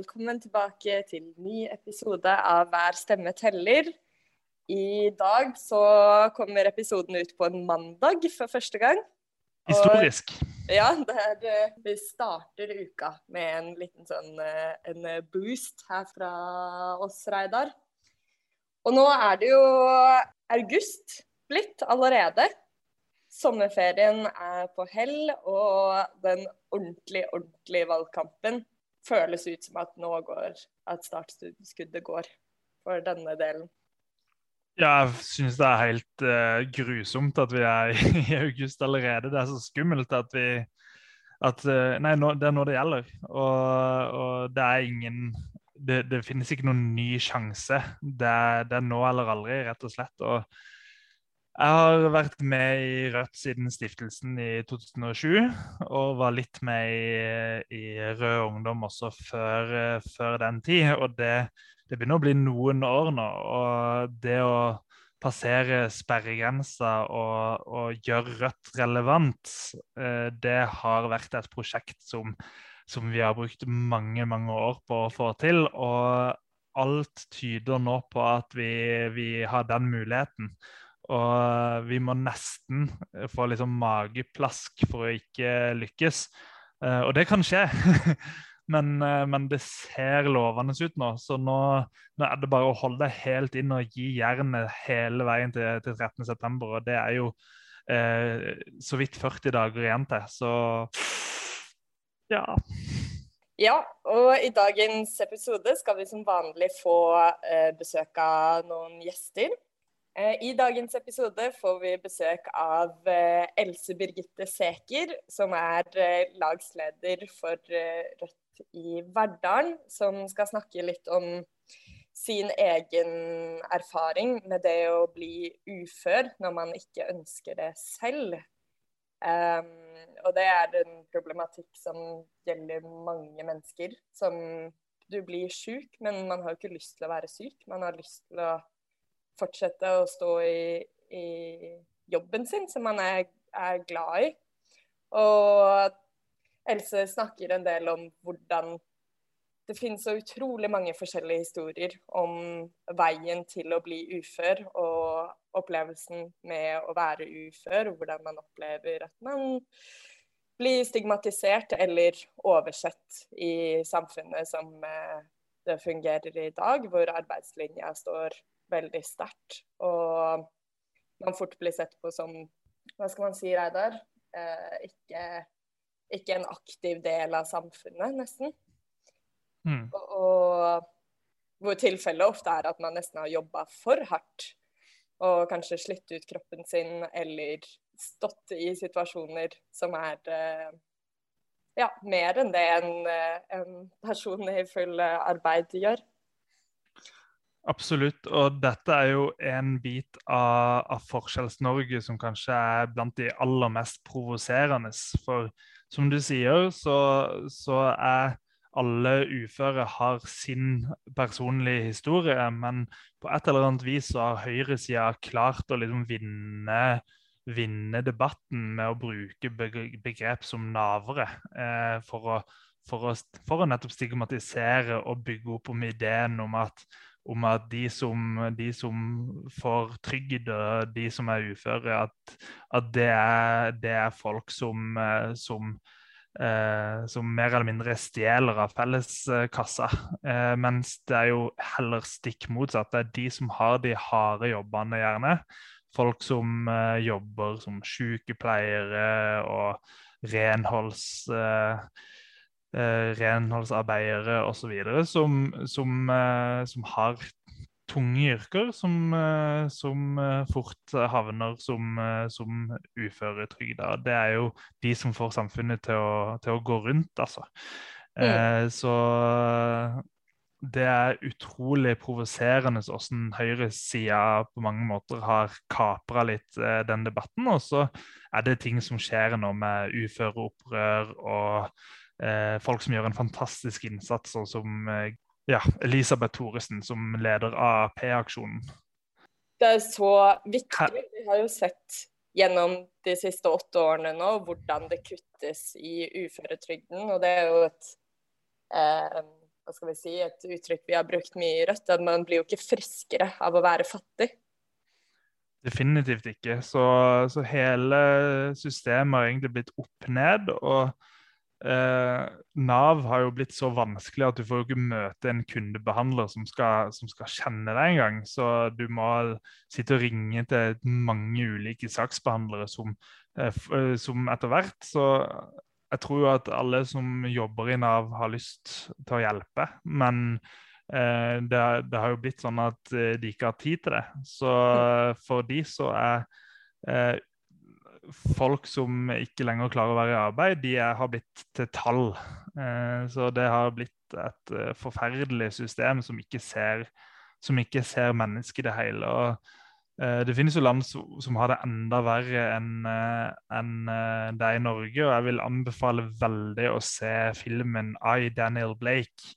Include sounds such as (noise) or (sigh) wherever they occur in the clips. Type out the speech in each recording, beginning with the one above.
velkommen tilbake til ny episode av Hver stemme teller. I dag så kommer episoden ut på en mandag for første gang. Historisk. Og, ja, er, eh, vi starter uka med en liten sånn eh, en boost her fra oss, Reidar. Og nå er det jo august blitt allerede. Sommerferien er på hell, og den ordentlig, ordentlige valgkampen føles ut som at nå går at startskuddet går for denne delen. Jeg syns det er helt uh, grusomt at vi er (laughs) i august allerede. Det er så skummelt at vi at, uh, Nei, nå, det er nå det gjelder. Og, og det er ingen det, det, finnes ikke noen ny sjanse. Det, det er nå eller aldri, rett og slett. Og jeg har vært med i Rødt siden stiftelsen i 2007, og var litt med i, i Rød Ungdom også før, før den tid. Og det, det, begynner å bli noen år nå. Og det å passere sperregrensa og, og gjøre Rødt relevant, eh, det har vært et prosjekt som, som vi har brukt mange, mange år på å få til. Og alt tyder nå på at vi, vi har den muligheten. Og vi må nesten få liksom mageplask for å ikke lykkes. Uh, og det kan skje. (laughs) men, uh, men, det ser lovende ut nå. Så nå, nå, er det bare å holde deg helt inn og gi jernet hele veien til, til 13.9. Og det er jo eh, så vidt 40 dager igjen til. Så (sniffs) ja. Ja, og i dagens episode skal vi som vanlig få besøk av noen gjester. Eh, I dagens episode får vi besøk av eh, Else Birgitte Seker, som er eh, lagsleder for Rødt i Verdalen, som skal snakke litt om sin egen erfaring med det å bli ufør når man ikke ønsker det selv. Um, og det er en problematikk som gjelder mange mennesker. Som du blir sjuk, men man har jo ikke lyst til å være syk. Man har lyst til å fortsette å stå i, i jobben sin, som man er, er, glad i. Og Else snakker en del om hvordan det finnes så utrolig mange forskjellige historier om veien til å bli ufør, og opplevelsen med å være ufør, og hvordan man opplever at man blir stigmatisert eller oversett i samfunnet som eh, det fungerer i dag, hvor arbeidslinja står veldig sterkt. Og man fort blir sett på som Hva skal man si, Reidar? Eh, ikke, ikke, en aktiv del av samfunnet, nesten. Mm. Og, og, hvor tilfellet ofte er at man nesten har jobba for hardt. Og kanskje slitt ut kroppen sin, eller stått i situasjoner som er eh, ja, mer enn det en, eh, en person i full arbeid gjør. Absolutt. Og dette er jo en bit av, av Forskjells-Norge som kanskje er blant de aller mest provoserende. For som du sier, så, så, er alle uføre har sin personlige historie. Men på et eller annet vis så har høyresida klart å liksom vinne, vinne, debatten med å bruke begrep som navere eh, for, å, for, å, for å nettopp stigmatisere og bygge opp om ideen om at om at de som, de som får trygd, og de som er uføre, at, at det, er, det, er, folk som, eh, som, eh, som, mer eller mindre stjeler av felleskassa. Eh, mens det er jo heller stikk motsatt. Det er de som har de harde jobbene, gjerne. Folk som eh, jobber som sykepleiere og renholds... Eh, eh, renholdsarbeidere osv. Som, som, eh, som har tunge yrker, som, eh, som eh, fort havner som, eh, som uføretrygda. Det er jo de som får samfunnet til å, til å gå rundt, altså. Mm. Eh, så det er utrolig provoserende hvordan høyresida på mange måter har kapra litt eh, den debatten. Og så er det ting som skjer nå med uføreopprør og folk som gjør en fantastisk innsats, sånn som eh, ja, Elisabeth Thoresen, som leder AAP-aksjonen. Det er så viktig. Vi har jo sett gjennom de siste åtte årene nå hvordan det kuttes i uføretrygden. Og det er jo et eh, hva skal vi si, et uttrykk vi har brukt mye i Rødt, at man blir jo ikke friskere av å være fattig. Definitivt ikke. Så, så hele systemet har egentlig blitt opp ned. og eh, Nav har jo blitt så vanskelig at du får jo ikke møte en kundebehandler som skal, som skal kjenne deg engang. Så du må sitte og ringe til mange ulike saksbehandlere som, eh som etter hvert. Så jeg tror jo at alle som jobber i Nav, har lyst til å hjelpe. Men Eh, det, det, har jo blitt sånn at de ikke har tid til det. Så mm. for de så er eh, folk som ikke lenger klarer å være i arbeid, de er, har blitt til tall. Eh, så det har blitt et uh, forferdelig system som ikke ser, som ikke ser mennesket i det hele. Og, eh, det finnes jo land som, som, har det enda verre enn uh, en, uh, det i Norge. Og jeg vil anbefale veldig å se filmen I, Daniel Blake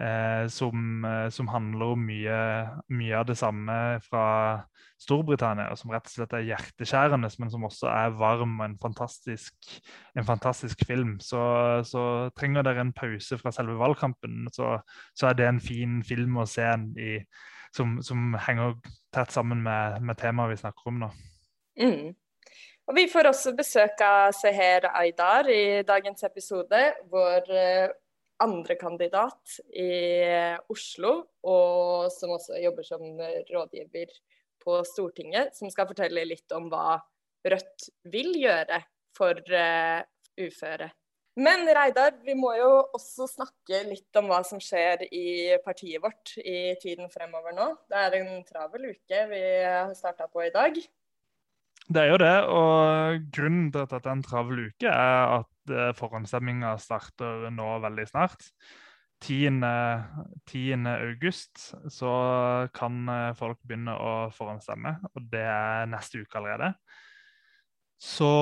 eh, som, eh, som, handler om mye, mye, av det samme fra Storbritannia, og som rett og slett er hjerteskjærende, men som også er varm og en fantastisk, en fantastisk film. Så, så, trenger dere en pause fra selve valgkampen, så, så er det en fin film å se i, som, som, henger tett sammen med, med temaet vi snakker om nå. Mm. Og Vi får også besøk av Seher Aydar i dagens episode, hvor eh, andrekandidat i Oslo, og som også jobber som rådgiver på Stortinget, som skal fortelle litt om hva Rødt vil gjøre for uh, uføre. Men Reidar, vi må jo også snakke litt om hva som skjer i partiet vårt i tiden fremover nå. Det er en travel uke vi har starta på i dag. Det er jo det, og grunnen til at dette er en travel uke, er at forhåndsstemminga starter nå veldig snart. 10. 10. august så kan eh, folk begynne å forhåndsstemme, og det er neste uke allerede. Så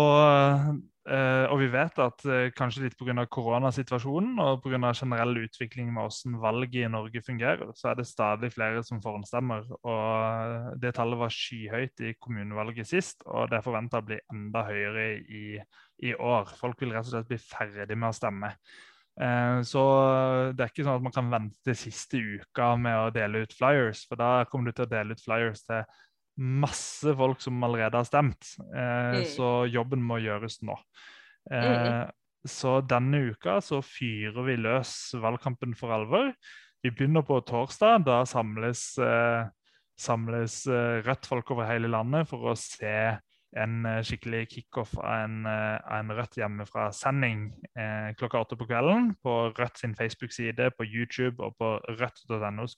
Uh, og vi vet at kanskje litt pga. koronasituasjonen og pga. generell utvikling med hvordan valget i Norge fungerer, så er det stadig flere som forhåndsstemmer. Og det tallet var skyhøyt i kommunevalget sist, og det er forventa å bli enda høyere i, i, år. Folk vil rett og slett bli ferdig med å stemme. Uh, så det er ikke sånn at man kan vente siste uka med å dele ut flyers, for da kommer du til å dele ut flyers til masse folk som allerede har stemt. Eh, mm. Så jobben må gjøres nå. Eh. Så denne uka så fyrer vi løs valgkampen for alvor. Vi begynner på torsdag. Da samles, eh, samles eh, Rødt-folk over hele landet for å se en eh, skikkelig kickoff av en, eh, en Rødt hjemmefra-sending eh, klokka åtte på kvelden. På Rødt sin Facebook-side, på YouTube og på rødt.no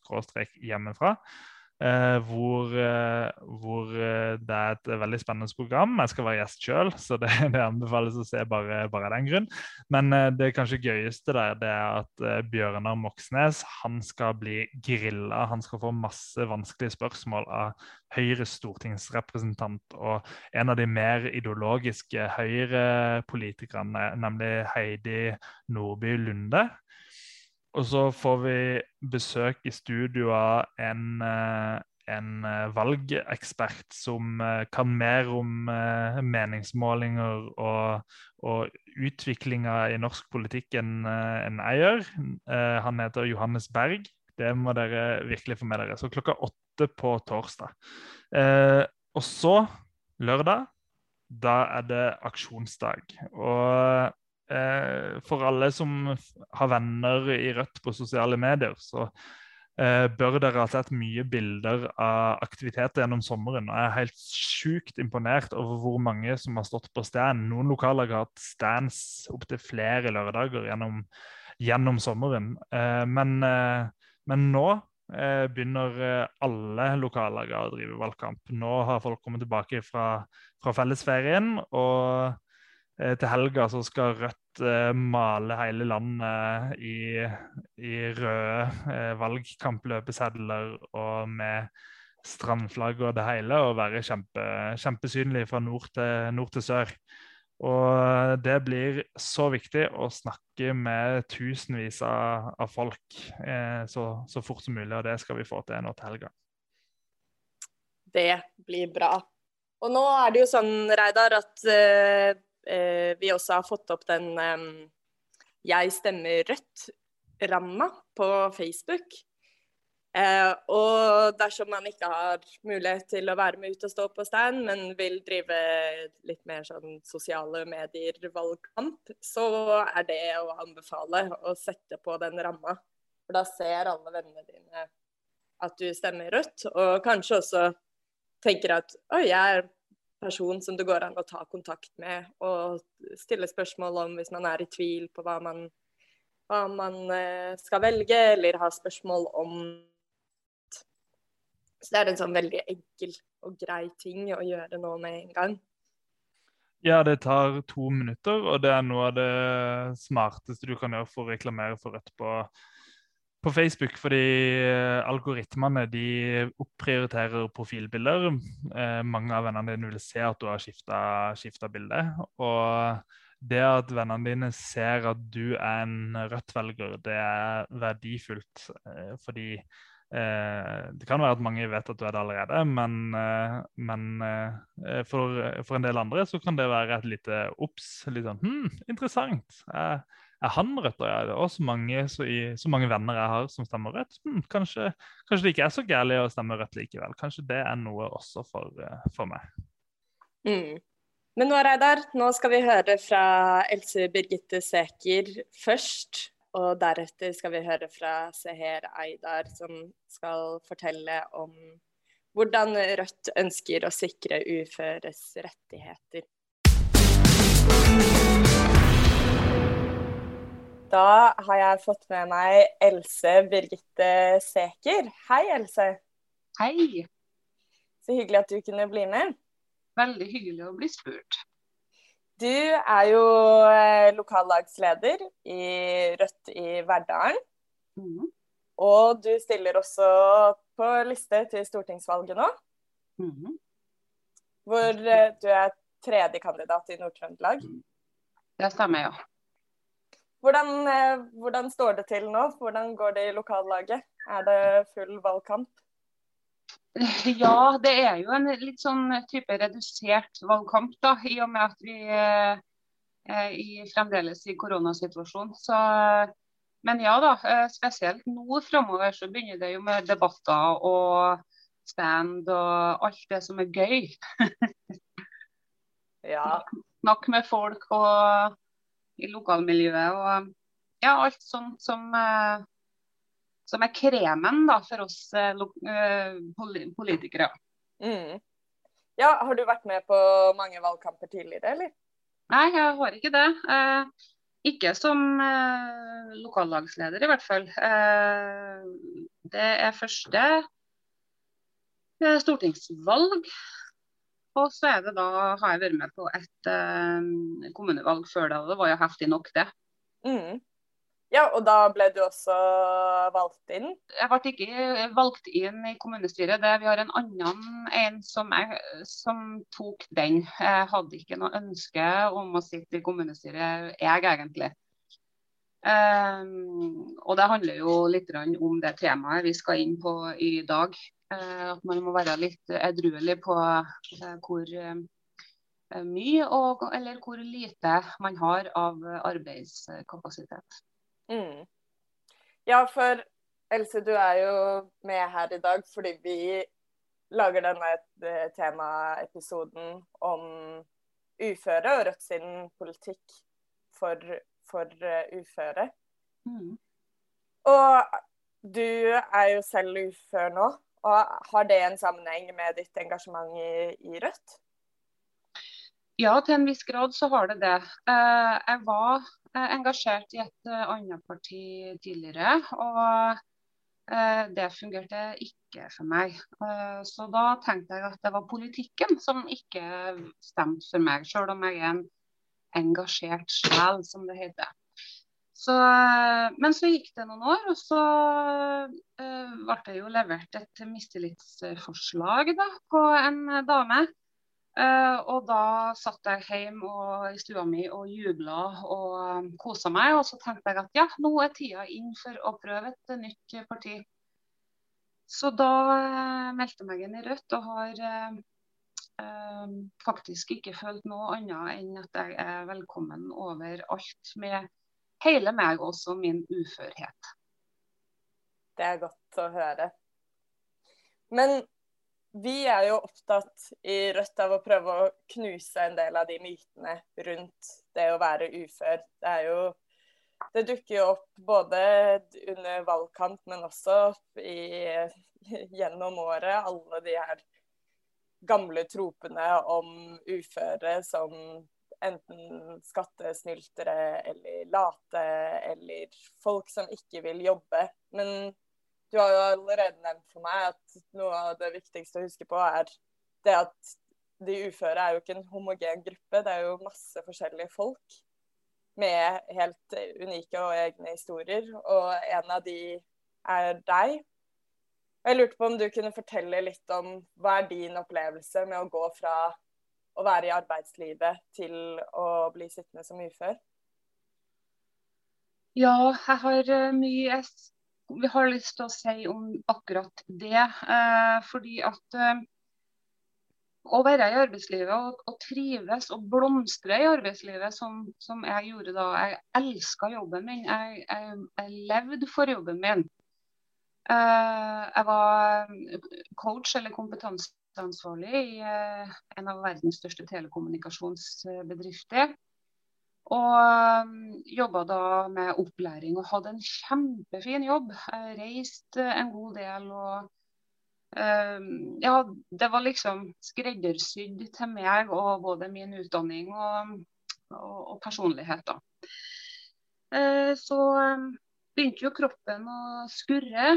hjemmefra. Eh, hvor, eh, hvor, det er et veldig spennende program. Jeg skal være gjest sjøl, (laughs) så det, det, anbefales å se bare, av den grunn. Men det kanskje gøyeste der det er at Bjørnar Moxnes han skal bli grilla. Han skal få masse vanskelige spørsmål av Høyres stortingsrepresentant og en av de mer ideologiske Høyre-politikerne, nemlig Heidi Nordby Lunde. Og så får vi besøk i studio av en, eh, en eh, valgekspert som eh, kan mer om meningsmålinger og, og utviklinga i norsk politikk enn en jeg gjør. Han heter Johannes Berg. Det må dere virkelig få med dere. Så klokka åtte på torsdag. Og så, lørdag, da er det aksjonsdag. Og eh, for alle som har venner i Rødt på sosiale medier, så eh, bør dere ha sett mye bilder av aktiviteter gjennom sommeren. Og jeg er helt sjukt imponert over hvor mange som har stått på stand. Noen lokallag har hatt stands opptil flere lørdager gjennom, gjennom sommeren. Eh, men, eh, men, nå eh, begynner eh, alle lokallagene å drive valgkamp. Nå har folk kommet tilbake fra, fra fellesferien. og Eh, til helga så skal Rødt eh, male hele landet i, i røde eh, valgkampløpesedler og med strandflagg og det hele, og være kjempe, kjempesynlig fra nord til, nord til, sør. Og det blir så viktig å snakke med tusenvis av, av folk eh, så, så, fort som mulig, og det skal vi få til nå til helga. Det blir bra. Og nå er det jo sånn, Reidar, at eh, eh, vi også har fått opp den eh, 'Jeg stemmer Rødt' Ramma på Facebook. Eh, og dersom man ikke har mulighet til å være med ut og stå på stand, men vil drive litt mer sånn sosiale medier-valgkamp, så er det å anbefale å sette på den ramma. For da ser alle vennene dine at du stemmer rødt, og kanskje også tenker at oi, jeg er person som det går an å ta kontakt med og stille spørsmål om hvis man er i tvil på hva man, hva man eh, skal velge, eller har spørsmål om så det er en sånn veldig enkel og grei ting å gjøre nå med en gang. Ja, det tar to minutter, og det er noe av det smarteste du kan gjøre for å reklamere for Rødt på, på Facebook. Fordi eh, algoritmene de opprioriterer profilbilder. Eh, mange av vennene dine vil se at du har skifta bilde. Og det at vennene dine ser at du er en Rødt-velger, det er verdifullt. Eh, fordi Eh, det kan være at mange vet at du er det allerede, men, eh, men eh, for, for, en del andre så kan det være et lite obs. Litt sånn hm, interessant. Er, er han rødt? Og er det også mange, så, i, så, mange venner jeg har som stemmer rødt. Hm, kanskje, kanskje, det ikke er så gærent å stemme rødt likevel. Kanskje det er noe også for, for meg. Mm. Men nå, Reidar, nå skal vi høre fra Else Birgitte Sæker først. Og deretter skal vi høre fra Seher Eidar, som skal fortelle om hvordan Rødt ønsker å sikre uføres rettigheter. Da har jeg fått med meg Else Birgitte Seker. Hei, Else. Hei. Så hyggelig at du kunne bli med. Veldig hyggelig å bli spurt. Du er jo eh, lokallagsleder i Rødt i Verdalen. Mm. Og du stiller også på liste til stortingsvalget nå. Mm. Hvor eh, du er tredje kandidat i Nord-Trøndelag. Det stemmer, ja. Hvordan, eh, hvordan, står det til nå? Hvordan går det i lokallaget? Er det full valgkamp? Ja, det er jo en litt sånn type redusert valgkamp, da, i og med at vi er i, fremdeles i koronasituasjon. Så, men ja da, eh, spesielt nå framover så begynner det jo med debatter og stand og alt det som er gøy. (laughs) ja. Snakk med folk og i lokalmiljøet og ja, alt sånt som eh, som er kremen da, for oss eh, eh politikere. Mm. Ja, Har du vært med på mange valgkamper tidligere, eller? Nei, jeg har ikke det. Eh, ikke som eh, lokallagsleder, i hvert fall. Eh, det er første stortingsvalg. Og så er det da, har jeg vært med på et kommunevalg før da. og Det var jo heftig nok, det. Mm. Ja, og da ble du også valgt inn? Jeg ble ikke valgt inn i kommunestyret. Det, vi har en annen en som, jeg, som, tok den. Jeg hadde ikke noe ønske om å sitte i kommunestyret, jeg egentlig. Um, og det handler jo litt om det temaet vi skal inn på i dag. Uh, at man må være litt edruelig på uh, hvor uh, mye og, eller hvor lite man har av arbeidskapasitet. Mm. Ja, for Else, du er jo med her i dag fordi vi lager denne eh, temaepisoden om uføre og Rødt sin politikk for, for uføre. Mm. Og du er jo selv ufør nå. Og Har det en sammenheng med ditt engasjement i, i Rødt? Ja, til en viss grad så har det det. Uh, jeg var uh, engasjert i et uh, annet parti tidligere, og det fungerte ikke for meg. så da tenkte jeg at det var politikken som ikke stemte for meg, selv om jeg er en engasjert sjel, som det heter. Så, men så gikk det noen år, og så ble det jo levert et mistillitsforslag da, på en dame. Uh, og da satt jeg hjemme og, i stua mi og jubla og kosa meg. Og så tenkte jeg at ja, nå er tida inn for å prøve et nytt parti. Så da meldte jeg meg inn i Rødt og har faktisk ikke følt noe annet enn at jeg er velkommen overalt med hele meg, også min uførhet. Det er godt å høre. Men vi er jo opptatt i Rødt av å prøve å knuse en del av de mytene rundt det å være ufør. Det er jo Det dukker jo opp både under valgkamp, men også i, gjennom året. Alle de her gamle tropene om uføre som enten skattesnyltere eller late eller folk som ikke vil jobbe. Men du har jo allerede nevnt for meg at noe av det viktigste å huske på er det at de uføre er jo ikke en homogen gruppe, det er jo masse forskjellige folk med helt unike og egne historier. Og en av de er deg. Jeg lurte på om du kunne fortelle litt om hva er din opplevelse med å gå fra å være i arbeidslivet til å bli sittende som ufør? Ja, jeg har eh, mye vi har lyst til å si om akkurat det. Eh, fordi at eh, å være i arbeidslivet og, og, trives og blomstre i arbeidslivet, som, som jeg gjorde da. Jeg elska jobben min. Jeg, jeg, jeg, levde for jobben min. Eh, jeg var coach eller kompetanseansvarlig i eh, en av verdens største telekommunikasjonsbedrifter. Og um, jobba da med opplæring og hadde en kjempefin jobb. Jeg reiste en god del og Ja, det var liksom skreddersydd til meg og både min utdanning og, og, og personlighet, da. Så begynte jo kroppen å skurre.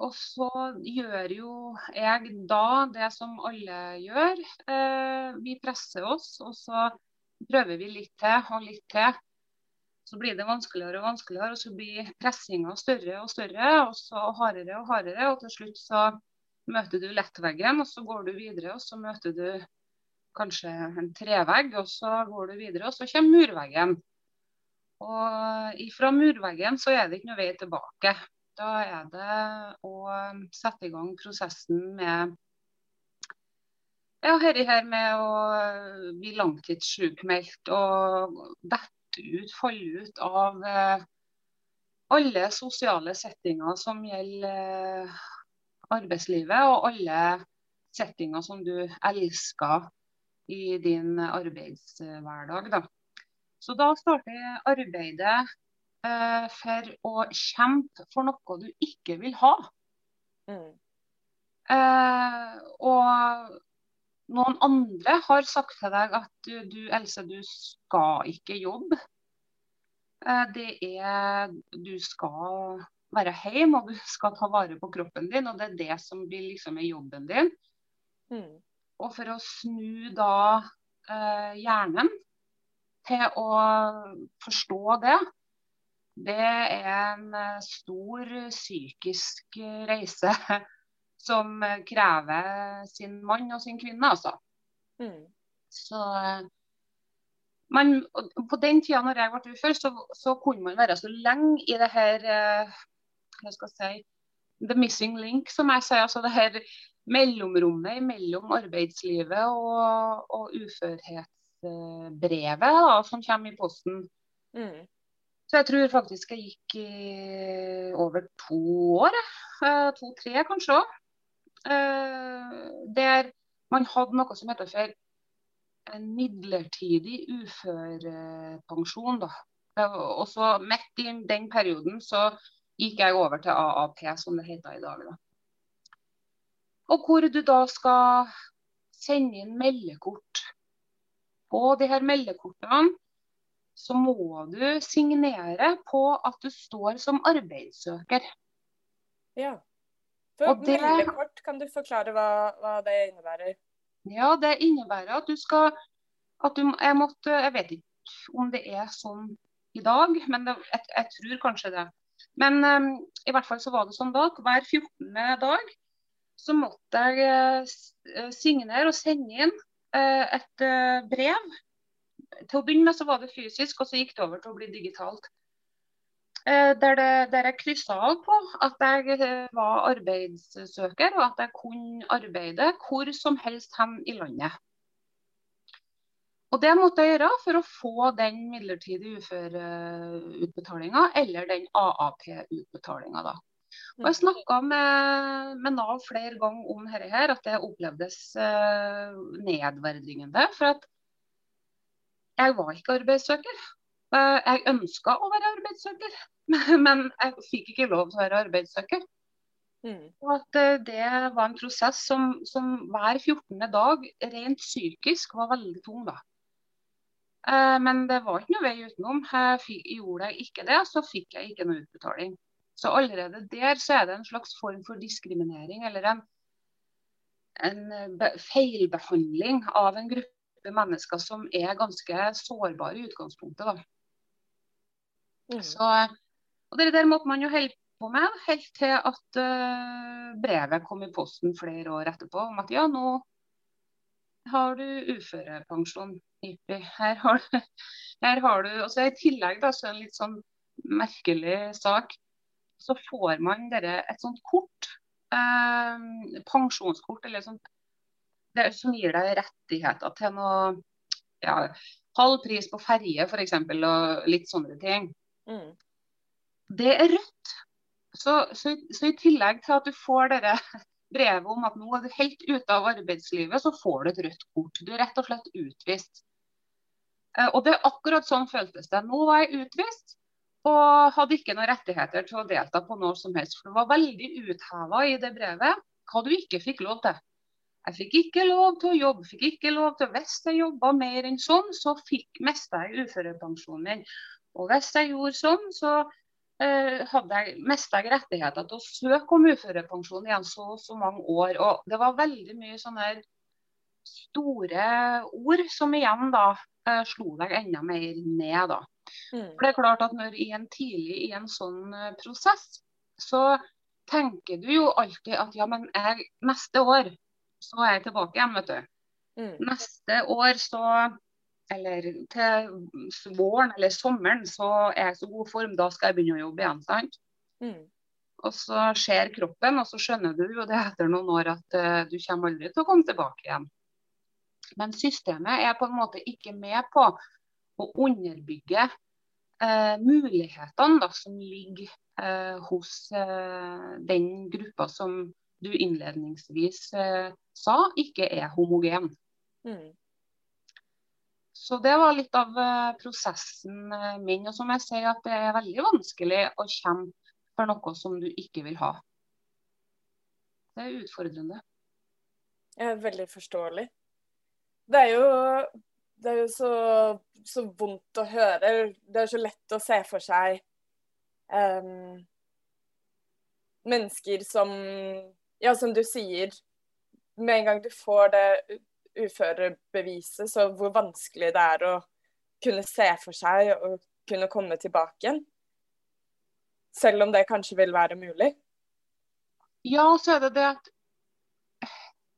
Og så gjør jo jeg da det som alle gjør. Uh, vi presser oss, og så prøver vi litt til og litt til. Så blir det vanskeligere og vanskeligere, og så blir pressinga større og større, og så hardere og hardere. Og til slutt så møter du lettveggen, og så går du videre, og så møter du kanskje en trevegg, og så går du videre, og så kommer murveggen. Og ifra murveggen så er det ikke noe vei tilbake. Da er det å sette i gang prosessen med ja, dette her med å bli langtidssykmeldt og dette ut, falle ut av eh, alle sosiale settinger som gjelder eh, arbeidslivet, og alle settinger som du elsker i din arbeidshverdag. Da. Så da starter arbeidet for å kjempe for noe du ikke vil ha. Mm. Eh, og noen andre har sagt til deg at du, du Else, du skal ikke jobbe. Eh, det er Du skal være hjemme og du skal ta vare på kroppen din, og det er det som blir liksom er jobben din. Mm. Og for å snu da eh, hjernen til å forstå det, det er en eh, stor psykisk reise (laughs) som eh, krever sin mann og sin kvinne, altså. Mm. Så eh, man, På den tida når jeg ble ufør, så, så, kunne man være så lenge i det her eh, hva skal jeg si, the missing link, som jeg sier. altså det her mellomrommet mellom arbeidslivet og, og uførhetsbrevet da, som kommer i posten. Mm. Så jeg tror faktisk jeg gikk i over to år. To-tre kanskje òg. Eh, der man hadde noe som heter for en midlertidig uførepensjon. Da. Og så midt i den perioden så gikk jeg over til AAP, som det heter i dag. Da. Og hvor du da skal sende inn meldekort. På de her meldekortene så må du signere på at du står som arbeidssøker. Ja. For det, kort kan du forklare hva, hva, det innebærer? Ja, det innebærer at du skal at du, jeg, måtte, jeg vet ikke om det er sånn i dag, men det, jeg, jeg, tror kanskje det. Men um, i hvert fall så var det sånn da. Hver 14. dag så måtte jeg uh, signere og sende inn uh, et uh, brev. Til å begynne med så var det fysisk, og så gikk det over til å bli digitalt. Eh, der, det, der jeg kryssa av på at jeg eh, var arbeidssøker, og at jeg kunne arbeide hvor som helst hen i landet. Og det måtte jeg gjøre for å få den midlertidige uføreutbetalinga eller den AAP-utbetalinga. da. Og Jeg snakka med, med, Nav flere ganger om dette, her, at det opplevdes eh, nedverdigende. For at jeg var ikke arbeidssøker. Eh, jeg ønska å være arbeidssøker, (laughs) men jeg fikk ikke lov til å være arbeidssøker. Mm. Og at eh, Det var en prosess som, som, hver 14. dag rent psykisk var veldig tung. da. Eh, men det var ikke noe vei utenom. Jeg gjorde jeg ikke det, så fikk jeg ikke noe utbetaling. Så allerede der så er det en slags form for diskriminering eller en, en feilbehandling av en gruppe mennesker som er ganske sårbare i utgangspunktet. da. Mm. Så, og Det der måtte man jo holde på med helt til at uh, brevet kom i posten flere år etterpå om at ja, nå har du uførepensjon. Her har du, her har du og så I tillegg da, så en litt sånn merkelig sak, så får man dere et sånt kort, eh, pensjonskort eller sånt, det, som gir deg rettigheter til noe ja, halv pris på ferje f.eks. og litt sånne ting. Mm. Det er rødt. Så, så, så, i tillegg til at du får dere brevet om at nå er du helt ute av arbeidslivet, så får du et rødt kort. Du er rett og slett utvist. Eh, og det er akkurat sånn føltes det. Nå var jeg utvist og hadde ikke noen rettigheter til å delta på noe som helst. For det var veldig utheva i det brevet hva du ikke fikk lov til. Jeg fikk ikke lov til å jobbe, fikk ikke lov til Hvis jeg jobba mer enn sånn, så fikk mista jeg uførepensjonen min. Og hvis jeg gjorde sånn, så eh, hadde jeg, mista jeg rettigheter til å søke om uførepensjon igjen så så mange år. Og det var veldig mye sånne store ord som igjen da eh, slo deg enda mer ned. da. Mm. For det er klart at når i en tidlig i en sånn eh, prosess, så tenker du jo alltid at ja, men jeg, neste år så er jeg tilbake igjen, vet du. Mm. Neste år så eller til våren eller sommeren så er jeg i så god form, da skal jeg begynne å jobbe igjen. sant? Mm. Og så ser kroppen, og så skjønner du jo det etter noen år at uh, du kommer aldri til å komme tilbake igjen. Men systemet er på en måte ikke med på å underbygge uh, mulighetene da, som ligger uh, hos den gruppa som du innledningsvis sa ikke er homogen. Mm. Så det var litt av eh, prosessen eh, min. Og som jeg sier, at det er veldig vanskelig å kjempe for noe som du ikke vil ha. Det er utfordrende. Jeg er veldig forståelig. Det er jo, det er jo så, så, vondt å høre. Det er så lett å se for seg um, mennesker som Ja, som du sier, med en gang du får det uførebeviset, så hvor vanskelig det er å kunne se for seg og kunne komme tilbake igjen. Selv om det kanskje vil være mulig. Ja, så er det det at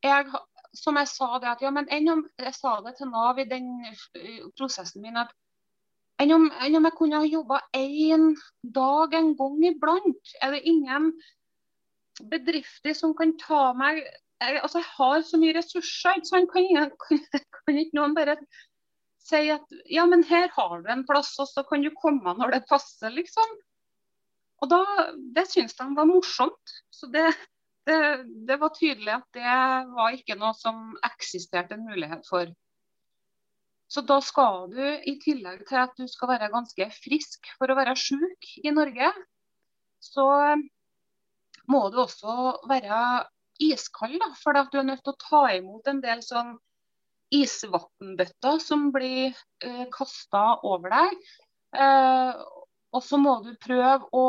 jeg, som jeg sa det at ja, men enn om jeg sa det til Nav i den prosessen min at enn om, enn om jeg kunne ha jobba én dag en gang iblant, er det ingen bedrifter som kan ta meg jeg, altså jeg har så mye ressurser. Ikke sant? Kan, jeg, kan, kan, ikke noen bare si at ja, men her har du en plass, og så kan du komme når det passer, liksom. Og da, Det syntes de var morsomt. Så det, det, det, var tydelig at det var ikke noe som eksisterte en mulighet for. Så da skal du, i tillegg til at du skal være ganske frisk for å være syk i Norge, så må du også være iskald. Da, for du er nødt til å ta imot en del sånn isvannbøtter som blir eh, kasta over deg. Eh, og så må du prøve å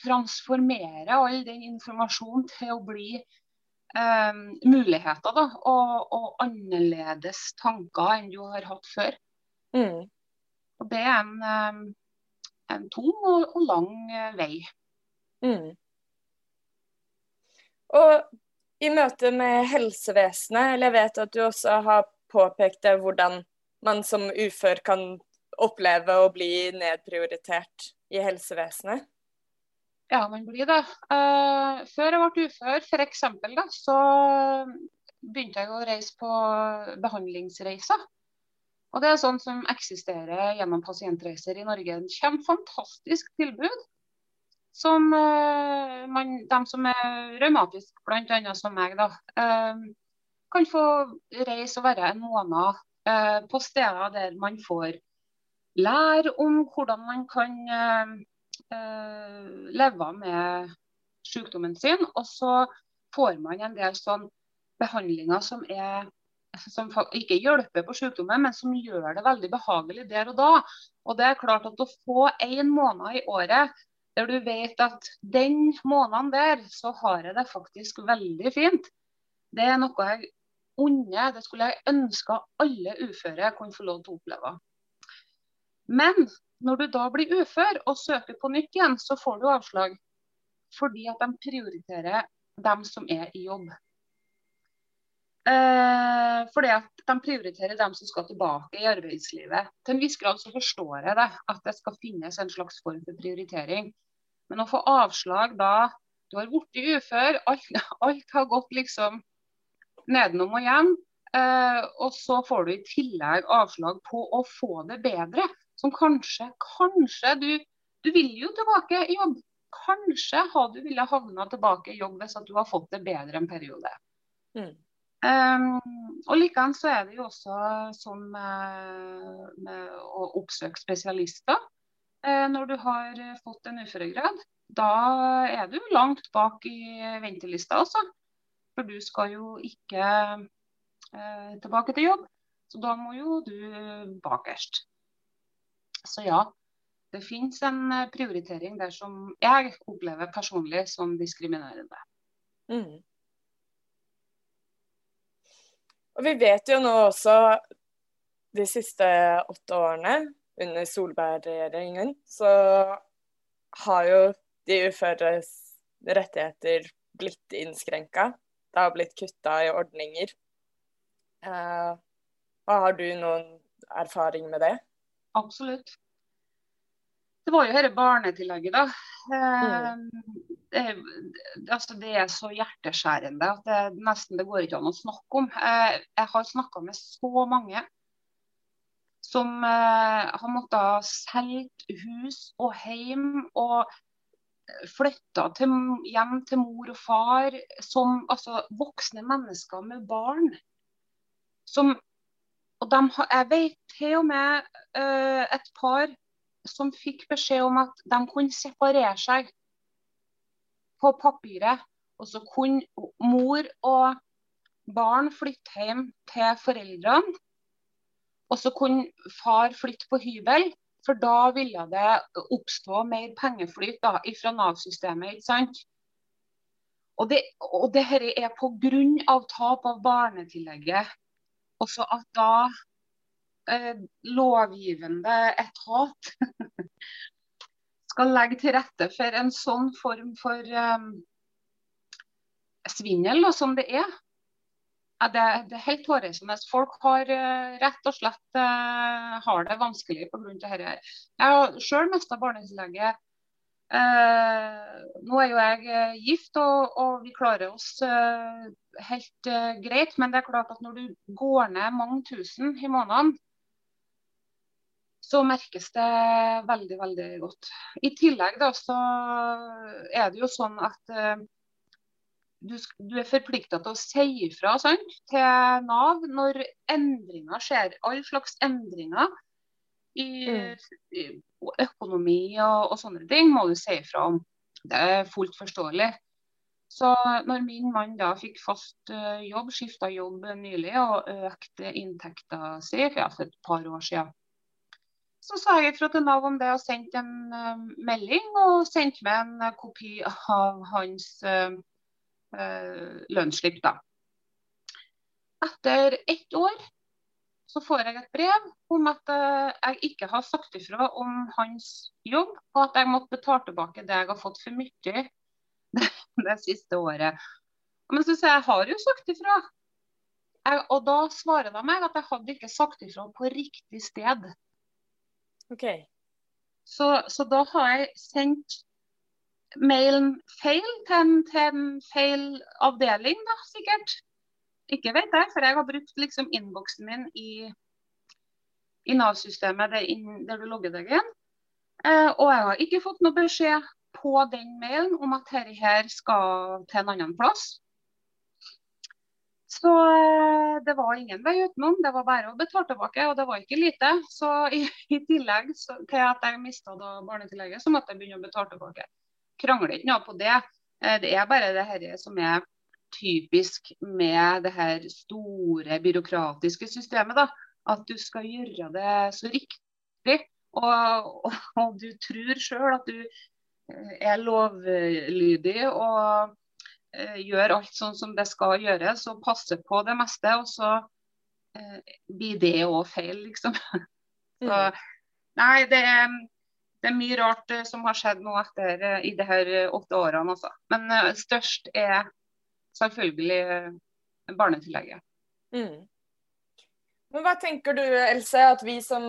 transformere all den informasjonen til å bli eh, muligheter da, og, og, annerledes tanker enn du har hatt før. Mm. Og Det er en, eh, en tung og, og lang eh, vei. Mm. Og i møte med helsevesenet, eller jeg vet at du også har påpekt det, hvordan man som ufør kan oppleve å bli nedprioritert i helsevesenet? Ja, man blir det. Uh, før jeg ble ufør, f.eks., da, så begynte jeg å reise på behandlingsreiser. Og det er sånn som eksisterer gjennom pasientreiser i Norge. Det kommer fantastisk tilbud. Som uh, man, de som er raumatiske, bl.a. som meg, da, uh, kan få reise og være en måned uh, på steder der man får lære om hvordan man kan leve med sykdommen sin. Og så får man en del sånn behandlinger som er som ikke hjelper på sykdommen, men som gjør det veldig behagelig der og da. Og det er klart at Å få én måned i året der du vet at den måneden der, så har jeg det faktisk veldig fint, det er noe jeg unner. Det skulle jeg ønske alle uføre kunne få lov til å oppleve. Men når du da blir ufør og søker på nytt igjen, så får du avslag. Fordi at de prioriterer dem som er i jobb. Eh, fordi at de prioriterer dem som skal tilbake i arbeidslivet. Til en viss grad så forstår jeg det, at det skal finnes en slags form for prioritering. Men å få avslag da du har blitt ufør, alt, (laughs) alt, har gått liksom nedenom og hjem, eh, og så får du i tillegg avslag på å få det bedre. Som kanskje, kanskje du, du vil jo tilbake i jobb. Kanskje hadde du ville havna tilbake i jobb hvis at du har fått det bedre en periode. Mm. Um, og Likeens er det jo også sånn med, med å oppsøke spesialister. Uh, når du har fått en uføregrad, da er du langt bak i ventelista også. For du skal jo ikke uh, tilbake til jobb, så da må jo du bakerst. Så ja, det finnes en prioritering der som jeg opplever personlig som diskriminerende. Mm. Og vi vet jo nå også de siste åtte årene under Solberg-regjeringen, så har jo de uføres rettigheter blitt innskrenka. Det har blitt kutta i ordninger. Uh, har du noen erfaring med det? Absolutt. Det var jo dette barnetillegget, da. Mm. Uh, det, altså det, er så hjerteskjærende at det nesten det går ikke an å snakke om. Jeg, jeg har snakka med så mange som eh, har måttet selge hus og hjem og flytta til, hjem til mor og far som altså, voksne mennesker med barn. Som, og de, jeg vet til og med eh, et par som fikk beskjed om at de kunne separere seg på papiret. Og så kunne mor og barn flytte hjem til foreldrene. Og så kunne far flytte på hybel, for da ville det oppstå mer pengeflyt da, fra Nav-systemet. ikke sant? Og det, og det her er pga. tap av barnetillegget. Også at da eh, lovgivende etat (laughs) skal legge til rette for en sånn form for eh, svindel som det er. Det, det, er helt hårreisende. Folk har uh, rett og slett uh, har det vanskelig pga. dette. Jeg har sjøl mista barnetillegget. Uh, nå er jo jeg gift, og, og, vi klarer oss helt greit. Men det er klart at når du går ned mange tusen i måneden, så merkes det veldig, veldig godt. I tillegg da, så er det jo sånn at du, du, er forplikta til å si ifra sant, til Nav når endringer skjer. All slags endringer i, mm. i økonomi og, og, sånne ting må du si ifra om. Det er fullt forståelig. Så når min mann da fikk fast uh, jobb, skifta jobb nylig og økte inntekta si for et par år siden, så sa jeg ifra til Nav om det og sendte en uh, melding og sendte med en kopi av hans uh, lønnsslipp. da. Etter ett år så får jeg et brev om at jeg ikke har sagt ifra om hans jobb, og at jeg måtte betale tilbake det jeg har fått for mye (laughs) det, det siste året. Men så sier jeg jeg har jo sagt ifra. Jeg, og da svarer de meg at jeg hadde ikke sagt ifra på riktig sted. Okay. Så, så, da har jeg sendt mailen feil til en, til en feil avdeling, da, sikkert. Ikke vet jeg, for jeg har brukt liksom innboksen min i i Nav-systemet der du logger deg inn. Eh, og jeg har ikke fått noe beskjed på den mailen om at dette her skal til en annen plass. Så eh, det var ingen vei utenom. Det var bare å betale tilbake, og det var ikke lite. Så i, i tillegg så, til at jeg mista barnetillegget, så måtte jeg begynne å betale tilbake. Krangler ikke noe på det. Eh, det er bare det her som er typisk med det her store byråkratiske systemet. da, At du skal gjøre det så riktig. Og, og, og du tror sjøl at du eh, er lovlydig og uh, gjør alt sånn som det skal gjøres og passer på det meste. Og så blir det òg feil, liksom. (laughs) så, mm. nei, det er, det er mye rart uh, som har skjedd nå etter i de her åtte årene. Også. Men størst er selvfølgelig eh, barnetillegget. Mm. Men Hva tenker du Else, at vi som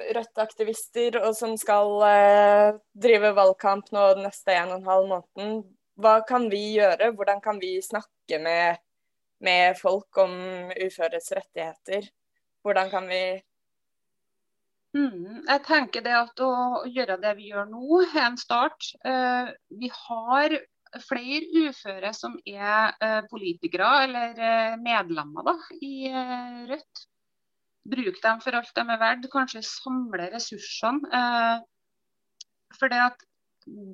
Rødt-aktivister og som skal eh, drive valgkamp nå den neste en og en halv måneden, hva kan vi gjøre? Hvordan kan vi snakke med, med folk om uføres rettigheter? Hvordan kan vi Mm, jeg tenker det at Å gjøre det vi gjør nå, er en start. Uh, vi har flere uføre som er eh, politikere eller eh, medlemmer da, i eh, Rødt. Bruk dem for alt de er verdt. Kanskje samle ressursene. for det at,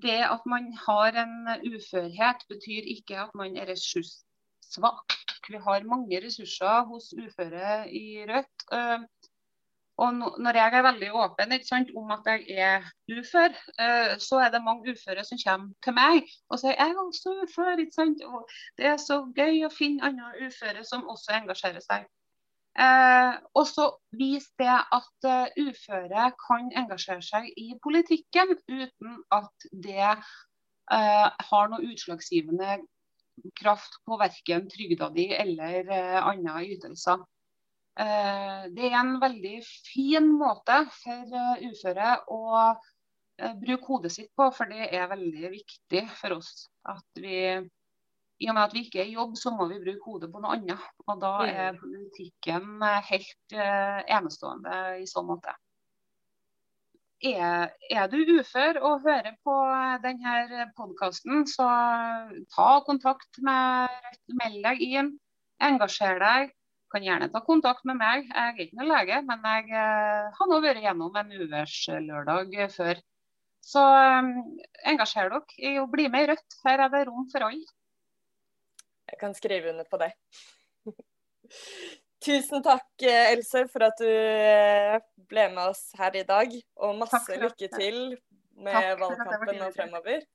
det at man har en uførhet, betyr ikke at man er ressurssvak. Vi har mange ressurser hos uføre i Rødt. Og når jeg er veldig åpen sant, om at jeg er ufør, uh, så er det mange uføre som kommer til meg og sier jeg er også ufør. Og det er så gøy å finne andre uføre som også engasjerer seg. Uh, og så viser det at uh, uføre kan engasjere seg i politikken uten at det har noe utslagsgivende kraft på verken trygda di eller andre ytelser. Eh, det er en veldig fin måte for eh, uføre å eh, bruke hodet sitt på, for det er veldig viktig for oss at vi i og med at vi ikke er i jobb, så må vi bruke hodet på noe annet. Og da er politikken helt enestående i så måte. Er, er, du ufør og hører på denne podkasten, så ta kontakt med Rødt. Meld deg inn. Engasjer deg kan gjerne ta kontakt med meg. Jeg er ikke noen lege, men jeg uh, har nå vært gjennom en uværslørdag før. Så um, engasjer dere i å bli med i Rødt. Her er det rom for alle. Jeg kan skrive under på det. (laughs) Tusen takk, Else, for at du eh, ble med oss her i dag. Og masse lykke til med valgkampen og fremover.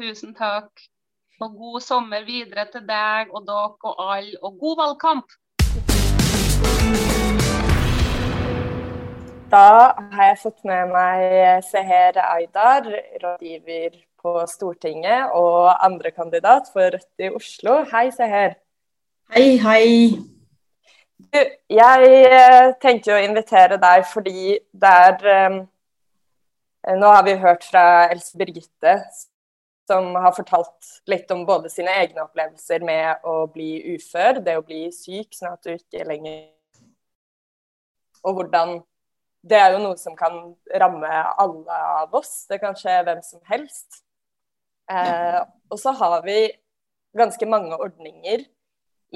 Tusen takk. Og god sommer videre til deg og dere og alle, og god valgkamp! Da har jeg fått med meg Seher Aydar, rådgiver på Stortinget og andrekandidat for Rødt i Oslo. Hei, Seher. Hei, hei. Du, jeg eh, tenkte å invitere deg fordi det er um, Nå har vi hørt fra Else Birgitte, som har fortalt litt om både sine egne opplevelser med å bli ufør, det å bli syk sånn at du ikke lenger Og hvordan Det er jo noe som kan ramme alle av oss. Det kan skje hvem som helst. Eh, og så har vi ganske mange ordninger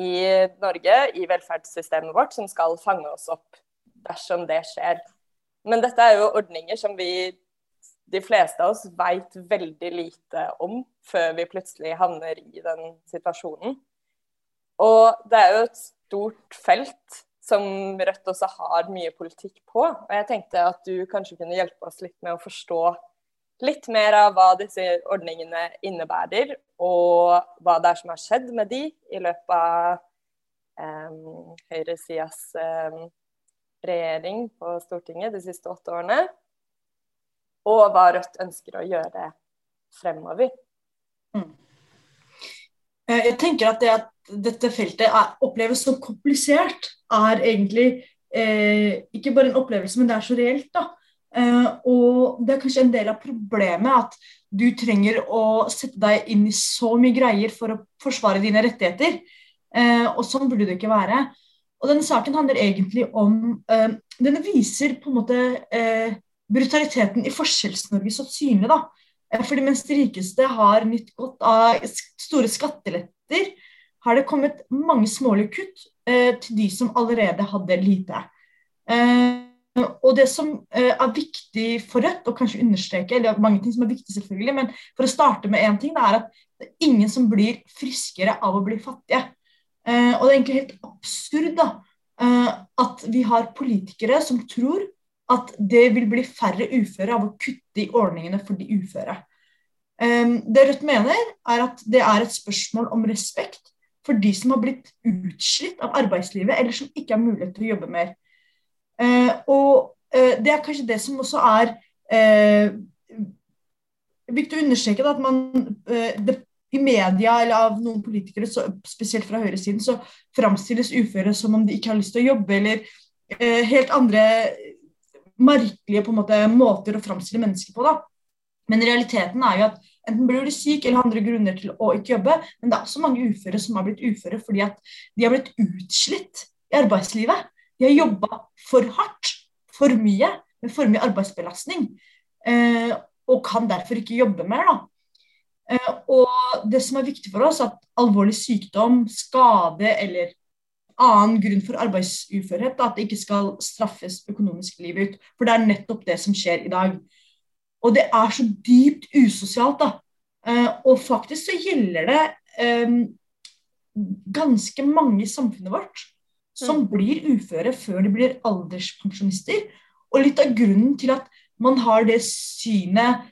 i Norge, i velferdssystemet vårt, som skal fange oss opp dersom det skjer. Men dette er jo ordninger som vi de fleste av oss veit veldig lite om før vi plutselig havner i den situasjonen. Og det er jo et stort felt som Rødt også har mye politikk på. Og jeg tenkte at du kanskje kunne hjelpe oss litt med å forstå litt mer av hva disse ordningene innebærer, og hva det er som har skjedd med de i løpet av um, høyresidas um, regjering på Stortinget de siste åtte årene og hva Rødt ønsker å gjøre fremover. Mm. Eh, jeg tenker at det at dette feltet er, oppleves så komplisert, er egentlig eh, ikke bare en opplevelse, men det er så reelt. da. Eh, og det er kanskje en del av problemet at du trenger å sette deg inn i så mye greier for å forsvare dine rettigheter. Eh, og sånn burde det ikke være. Og denne saken handler egentlig om uh, Denne viser på en måte uh, brutaliteten i Forskjells-Norge så synlig. da. Fordi mens de rikeste har nytt godt av store skatteletter, har det kommet mange smålige kutt eh, til de som allerede hadde lite. og det som er viktig for Rødt, og kanskje understreke, eller mange ting som er viktig selvfølgelig, men for å starte med én ting, det er at det er ingen som blir friskere av å bli fattige. Eh, og det er egentlig helt absurd da, eh, at vi har politikere som tror at det vil bli færre uføre av å kutte i ordningene for de uføre. Eh, det Rødt mener, er at det er et spørsmål om respekt for de som har blitt utslitt av arbeidslivet, eller som ikke har mulighet til å jobbe mer. Eh, og eh, det er kanskje det som også er eh, viktig å understreke at man, det i media eller av noen politikere, spesielt fra høyresiden, så framstilles uføre som om de ikke har lyst til å jobbe, eller eh, helt andre merkelige på en måte, måter å framstille mennesker på. da. Men realiteten er jo at enten blir du syk eller har andre grunner til å ikke jobbe, men det er også mange uføre som har blitt uføre fordi at de har blitt utslitt i arbeidslivet. De har jobba for hardt, for mye, med for mye arbeidsbelastning, eh, og kan derfor ikke jobbe mer. da. Eh, og det som er viktig for oss, at alvorlig sykdom, skade eller annen grunn for arbeidsuførhet, at det ikke skal straffes økonomisk livet ut. For det er nettopp det som skjer i dag. Og det er så dypt usosialt, da. Eh, og faktisk så gjelder det um, ganske mange i samfunnet vårt som mm. blir uføre før de blir alderspensjonister. Og litt av grunnen til at man har det synet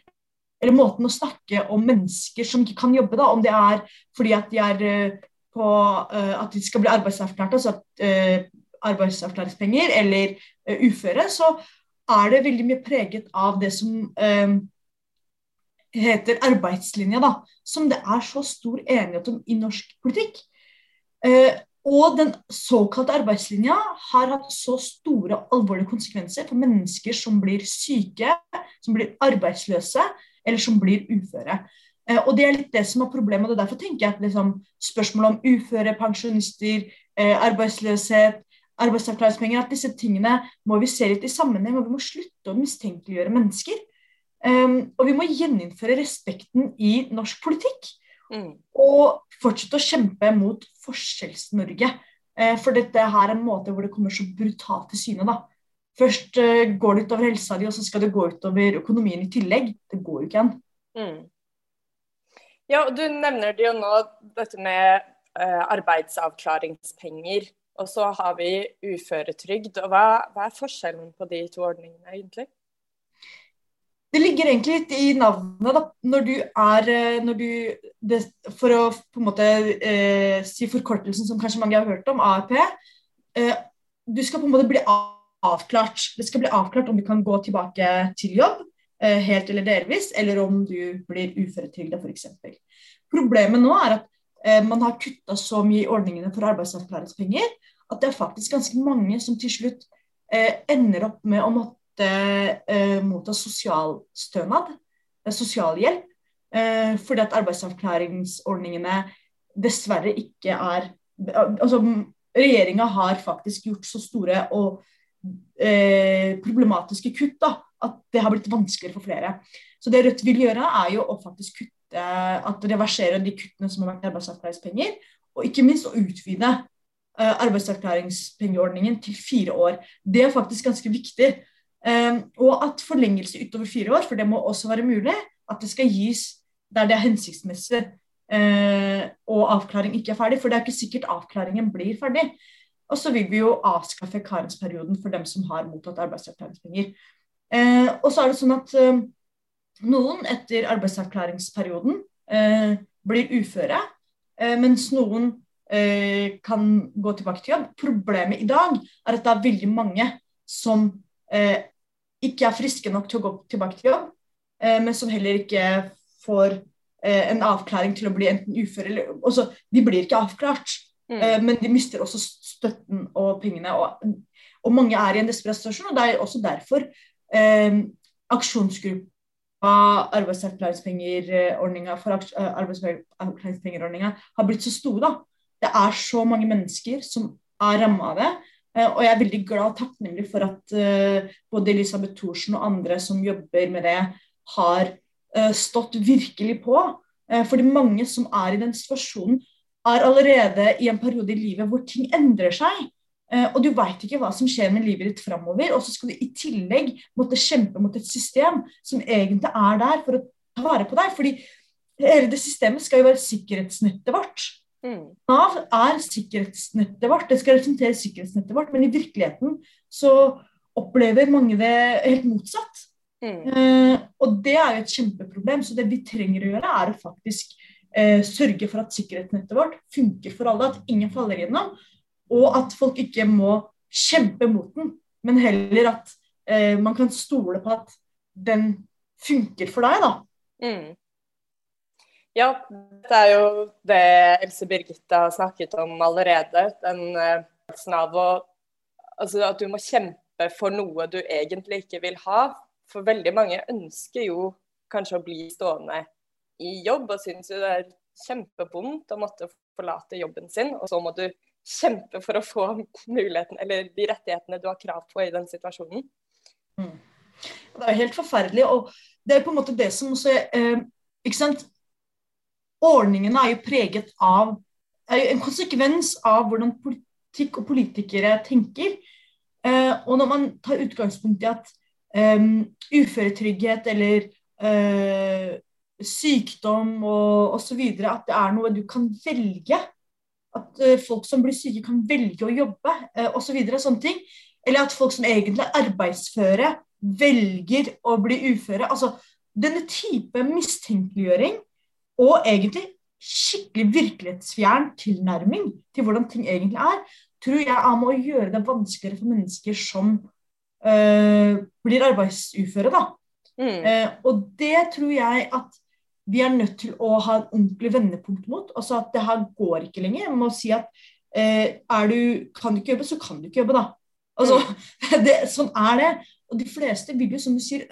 eller måten å snakke om mennesker som ikke kan jobbe, da, om det er fordi at de er eh, på uh, at de skal bli arbeidsavklarte, altså uh, arbeidsavklaringspenger, eller uh, uføre, så er det veldig mye preget av det som heter arbeidslinja, da, som det er så stor enighet om i norsk politikk. og den såkalte arbeidslinja har hatt så store alvorlige konsekvenser for mennesker som blir syke, som blir arbeidsløse, eller som blir uføre. Eh, og Det er litt det som er problemet. og Derfor tenker jeg at liksom, spørsmålet om uføre, pensjonister, eh, arbeidsløshet, arbeidsavklaringspenger, at disse tingene må vi se litt i sammenheng. og Vi må slutte å mistenkeliggjøre mennesker. Um, og vi må gjeninnføre respekten i norsk politikk. Mm. Og fortsette å kjempe mot Forskjells-Norge. Uh, for dette her er en måte hvor det kommer så brutalt til syne. da. Først uh, går det utover helsa di, og så skal det gå utover økonomien i tillegg. Det går jo ikke an. Mm. Ja, og Du nevner det jo nå, dette med uh, arbeidsavklaringspenger. Og så har vi uføretrygd. og hva, hva, er forskjellen på de to ordningene, egentlig? Det ligger egentlig litt i navnet. da, Når du er eh, når du, det, For å på en måte eh, si forkortelsen som kanskje mange har hørt om, ARP. Eh, du skal på en måte bli avklart. Det skal bli avklart om du kan gå tilbake til jobb, helt eller delvis, eller om du blir uføretrygda f.eks. Problemet nå er at eh, man har kutta så mye i ordningene for arbeidsavklaringspenger at det er faktisk ganske mange som til slutt eh, ender opp med å måtte motta sosialstønad, sosialhjelp, fordi at arbeidsavklaringsordningene dessverre ikke er altså Regjeringa har faktisk gjort så store og eh, problematiske kutt. da, At det har blitt vanskeligere for flere. Så det Rødt vil gjøre, er jo å faktisk kutte at reversere de kuttene som har vært i arbeidsavklaringspenger, og ikke minst å utvide eh, arbeidsavklaringspengeordningen til fire år. Det er faktisk ganske viktig. Eh, og at forlengelse utover fire år, for det må også være mulig, at det skal gis der det er hensiktsmessig eh, og avklaring ikke er ferdig. For det er ikke sikkert avklaringen blir ferdig. Og så vil vi jo avskaffe karensperioden for dem som har mottatt arbeidsavklaringspenger. Eh, og så er det sånn at eh, noen etter arbeidsavklaringsperioden eh, blir uføre, eh, mens noen eh, kan gå tilbake til jobb. Problemet i dag er at det er veldig mange som eh, ikke er friske nok til å gå tilbake til jobb, men som heller ikke får en avklaring til å bli enten ufør eller også, altså, De blir ikke avklart. Mm. Eh, men de mister også støtten og pengene. Og, og, mange er i en desperat situasjon. og Det er også derfor eh, aksjonsgruppa arbeidsavklaringspengerordninga for eh, arbeidsavklaringspengerordninga har blitt så store. da. Det er så mange mennesker som er ramma av det. Eh, og jeg er veldig glad og takknemlig for at uh, både Elisabeth Thorsen og andre som jobber med det, har uh, stått virkelig på. Uh, fordi mange som er i den situasjonen, er allerede i en periode i livet hvor ting endrer seg. Og du veit ikke hva som skjer med livet ditt framover. Og så skal du i tillegg måtte kjempe mot et system som egentlig er der for å ta vare på deg. fordi hele det systemet skal jo være sikkerhetsnettet vårt. Mm. Nav er sikkerhetsnettet vårt, det skal representere sikkerhetsnettet vårt, men i virkeligheten så opplever mange det helt motsatt. Mm. Eh, og det er jo et kjempeproblem. Så det vi trenger å gjøre, er å faktisk eh, sørge for at sikkerhetsnettet vårt funker for alle, at ingen faller gjennom, og at folk ikke må kjempe mot den, men heller at eh, man kan stole på at den funker for deg, da. Mm. Ja, det er jo det Else Birgitte har snakket om allerede. Den eh, følelsen av å Altså at du må kjempe for noe du egentlig ikke vil ha. For veldig mange ønsker jo kanskje å bli stående i jobb, og syns jo det er kjempevondt å måtte forlate jobben sin. Og så må du kjempe for å få muligheten, eller de rettighetene du har krav på i den situasjonen. Mm. Det er helt forferdelig. Og det er på en måte det som også eh, ikke sant? ordningene er jo preget av er en konsekvens av hvordan politikk og politikere tenker. Eh, og når man tar utgangspunkt i at um, uføretrygghet eller uh, sykdom og osv. At det er noe du kan velge. At uh, folk som blir syke, kan velge å jobbe uh, osv. Så sånne ting. Eller at folk som egentlig er arbeidsføre, velger å bli uføre. Altså, denne type mistenkeliggjøring og egentlig skikkelig virkelighetsfjern tilnærming til hvordan ting egentlig er, tror jeg er med å gjøre det vanskeligere for mennesker som øh, blir arbeidsuføre. da. Mm. Uh, og det tror jeg at vi er nødt til å ha et ordentlig vendepunkt mot. altså At det her går ikke lenger. Jeg må si at uh, du, kan du ikke jobbe, så kan du ikke jobbe, da. Altså, mm. (laughs) det, sånn er det. Og de fleste vil jo, som du sier,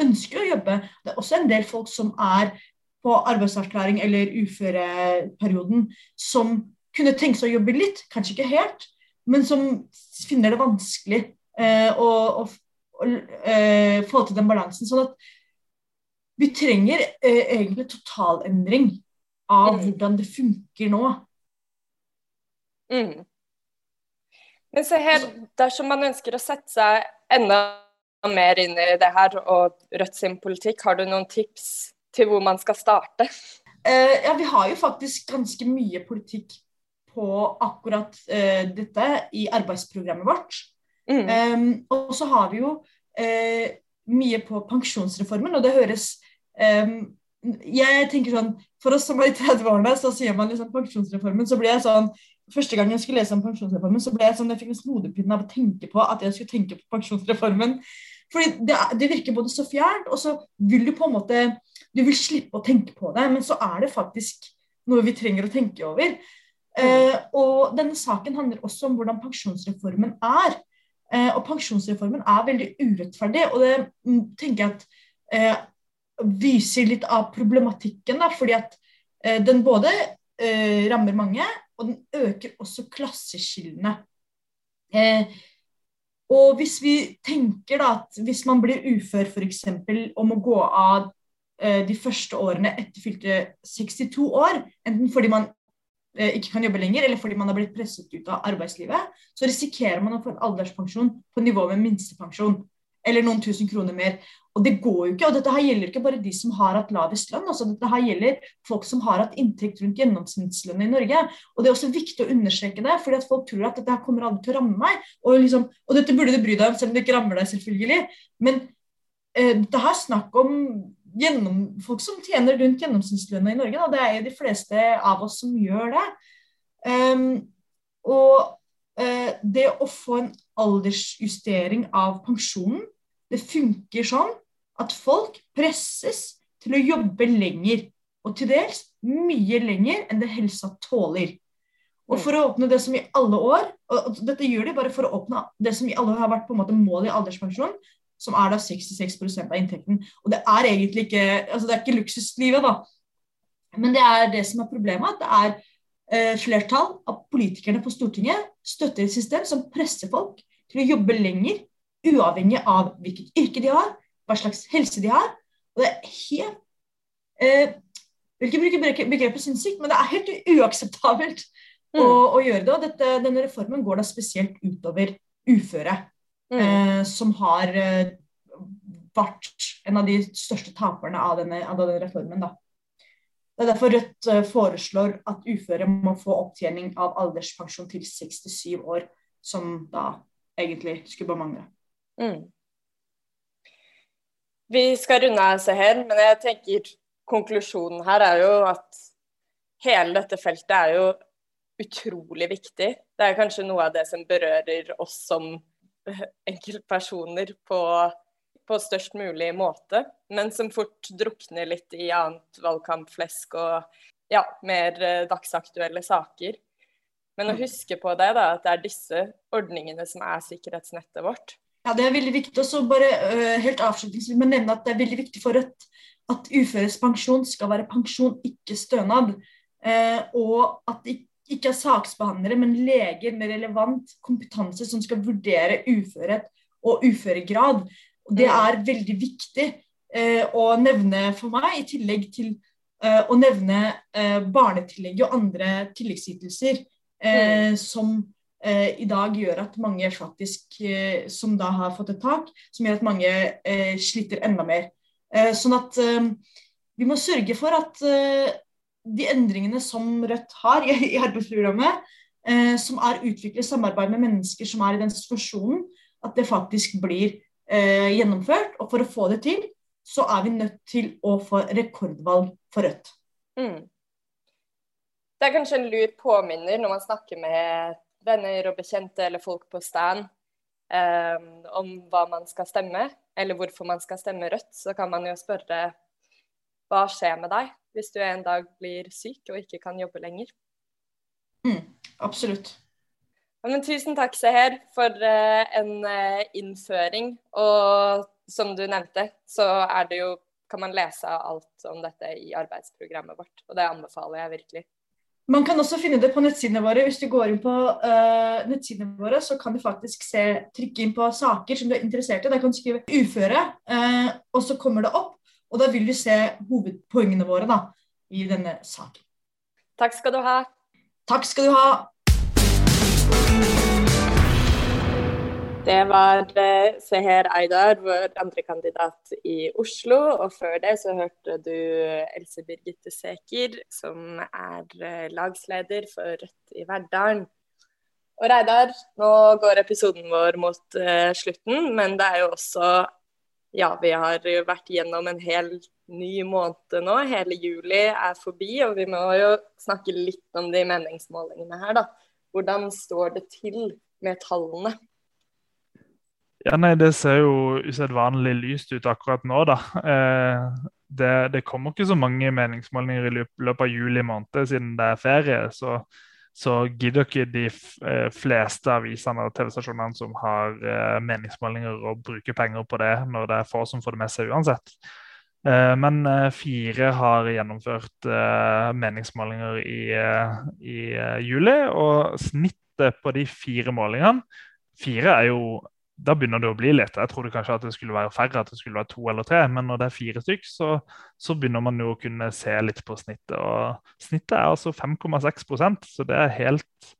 ønsker å jobbe. Det er også en del folk som er på arbeidsavklaring eller uføreperioden som kunne tenke seg å jobbe litt, kanskje ikke helt, men som finner det vanskelig eh, å, å, å eh, få til den balansen. Sånn at vi trenger eh, egentlig totalendring av mm. hvordan det funker nå. Mm. Men se her, dersom man ønsker å sette seg enda mer inn i det her og Rødt sin politikk, har du noen tips til hvor man skal starte? Eh, ja, vi har jo faktisk ganske mye politikk på akkurat eh, dette i arbeidsprogrammet vårt. Mm. Um, og så har vi jo uh, mye på pensjonsreformen, og det høres um, Jeg tenker sånn For oss som er i 30-årene, så sier man liksom pensjonsreformen, så blir jeg sånn Første gang jeg skulle lese om pensjonsreformen, så ble jeg sånn, jeg fikk nesten hodepine av å tenke på at jeg skulle tenke på pensjonsreformen. Fordi det, det virker både så fjernt, og så vil du på en måte du vil slippe å tenke på det, men så er det faktisk noe vi trenger å tenke over. Eh, og denne saken handler også om hvordan pensjonsreformen er. Eh, og pensjonsreformen er veldig urettferdig, og det mm, tenker jeg at eh, viser litt av problematikken. Da, fordi at eh, den både eh, rammer mange, og den øker også klasseskillene. Eh, og hvis vi tenker da at hvis man blir ufør f.eks. og må gå av Eh, de første årene etter fylte 62 år, enten fordi man ikke kan jobbe lenger, eller fordi man har blitt presset ut av arbeidslivet, så risikerer man å få en alderspensjon på nivå med minstepensjon. Eller noen tusen kroner mer. Og det går jo ikke. Og dette her gjelder ikke bare de som har hatt lavest lønn. altså Dette her gjelder folk som har hatt inntekt rundt gjennomsnittslønna i Norge. Og det er også viktig å understreke det, fordi at folk tror at dette her kommer aldri til å ramme meg. Og, liksom, og dette burde du bry deg om, selv om det ikke rammer deg, selvfølgelig. Men eh, det her snakk om gjennom, folk som tjener rundt gjennomsnittslønna i Norge. Da. Det er jo de fleste av oss som gjør det. Um, og uh, det å få en aldersjustering av pensjonen, det funker sånn at folk presses til å jobbe lenger. Og til dels mye lenger enn det helsa tåler. Og for å åpne det som i alle år og Dette gjør de bare for å åpne det som i alle år har vært på en måte målet i alderspensjon, som er da 66% av inntekten. Og det er egentlig ikke altså det er ikke luksuslivet, da. Men det er det som er problemet. at det er eh, flertall av politikerne på Stortinget støtter et system som presser folk til å jobbe lenger, uavhengig av hvilket yrke de har, hva slags helse de har. Og det er helt eh, vil ikke bruke begrepet sinnssykt, men det er helt uakseptabelt mm. å, å, gjøre det. Og dette, denne reformen går da spesielt utover uføre, mm. eh, som har eh, vært en av de største taperne av denne, av denne reformen. da. Det er derfor Rødt eh, foreslår at uføre må få opptjening av alderspensjon til 67 år, som da egentlig skulle bare mangle. Mm. Vi skal runde av se her, men jeg tenker konklusjonen her er jo at hele dette feltet er jo utrolig viktig. Det er kanskje noe av det som berører oss som (laughs) enkeltpersoner på på størst mulig måte, men som fort drukner litt i annet valgkampflesk og ja, mer eh, dagsaktuelle saker. Men å mm. huske på det, da, at det er disse ordningene som er sikkerhetsnettet vårt. Ja, Det er veldig viktig. Og så bare uh, helt avslutningsvis må nevne at det er veldig viktig for Rødt at uføres pensjon skal være pensjon, ikke stønad. Uh, og at det ikke er saksbehandlere, men leger med relevant kompetanse som skal vurdere uførhet og uføregrad. Og Det er veldig viktig eh, å nevne for meg, i tillegg til eh, å nevne eh, barnetillegget og andre tilleggsytelser mm. som eh, i dag gjør at mange faktisk, eh, som da har fått et tak, som gjør at mange eh, sliter enda mer. sånn at vi må sørge for at de endringene som Rødt har i, i arbeidsprogrammet, som er utviklet i samarbeid med mennesker som er i den situasjonen, at det faktisk blir eh, gjennomført. Og for å få det til, så er vi nødt til å få rekordvalg for Rødt. Mm. Det er kanskje en lur påminner når man snakker med venner og bekjente eller folk på stand eh, om hva man skal stemme, eller hvorfor man skal stemme Rødt. Så kan man jo spørre hva skjer med deg hvis du en dag blir syk og ikke kan jobbe lenger? Mm, absolutt. Men tusen takk, Seher, for uh, en uh, innføring. Og som du nevnte, så er det jo kan man lese alt om dette i arbeidsprogrammet vårt. Og det anbefaler jeg virkelig. Man kan også finne det på nettsidene våre. Hvis du går inn på uh, nettsidene våre, så kan du faktisk se, trykke inn på saker som du er interessert i. Der kan du skrive 'uføre', uh, og så kommer det opp. Og da vil du se hovedpoengene våre da, i denne saken. Takk skal du ha. Takk skal du ha. Det var Seher Aydar, vår andre kandidat i Oslo. Og før det så hørte du Else Birgitte Seker, som er uh, lagsleder for Rødt i Verdalen. Og Reidar, nå går episoden vår mot uh, slutten, men det er jo også Ja, vi har vært gjennom en hel ny måned nå. Hele juli er forbi, og vi må jo snakke litt om de meningsmålingene her, da. Hvordan står det til med tallene? Ja, nei, Det ser jo usedvanlig lyst ut akkurat nå, da. Eh, det, det, kommer ikke så mange meningsmålinger i løpet av juli måned siden det er ferie. Så, så gidder ikke de eh, fleste avisene og TV-stasjonene som har eh, meningsmålinger, å bruke penger på det når det er få som får det med seg uansett. Eh, men fire har gjennomført meningsmålinger i, i juli, og snittet på de fire målingene Fire er jo da begynner det å bli litt. Jeg trodde kanskje at det skulle være færre, at det skulle være to eller tre. Men når det er fire stykk, så, så begynner man jo å kunne se litt på snittet. Og snittet er altså 5,6% så det er helt,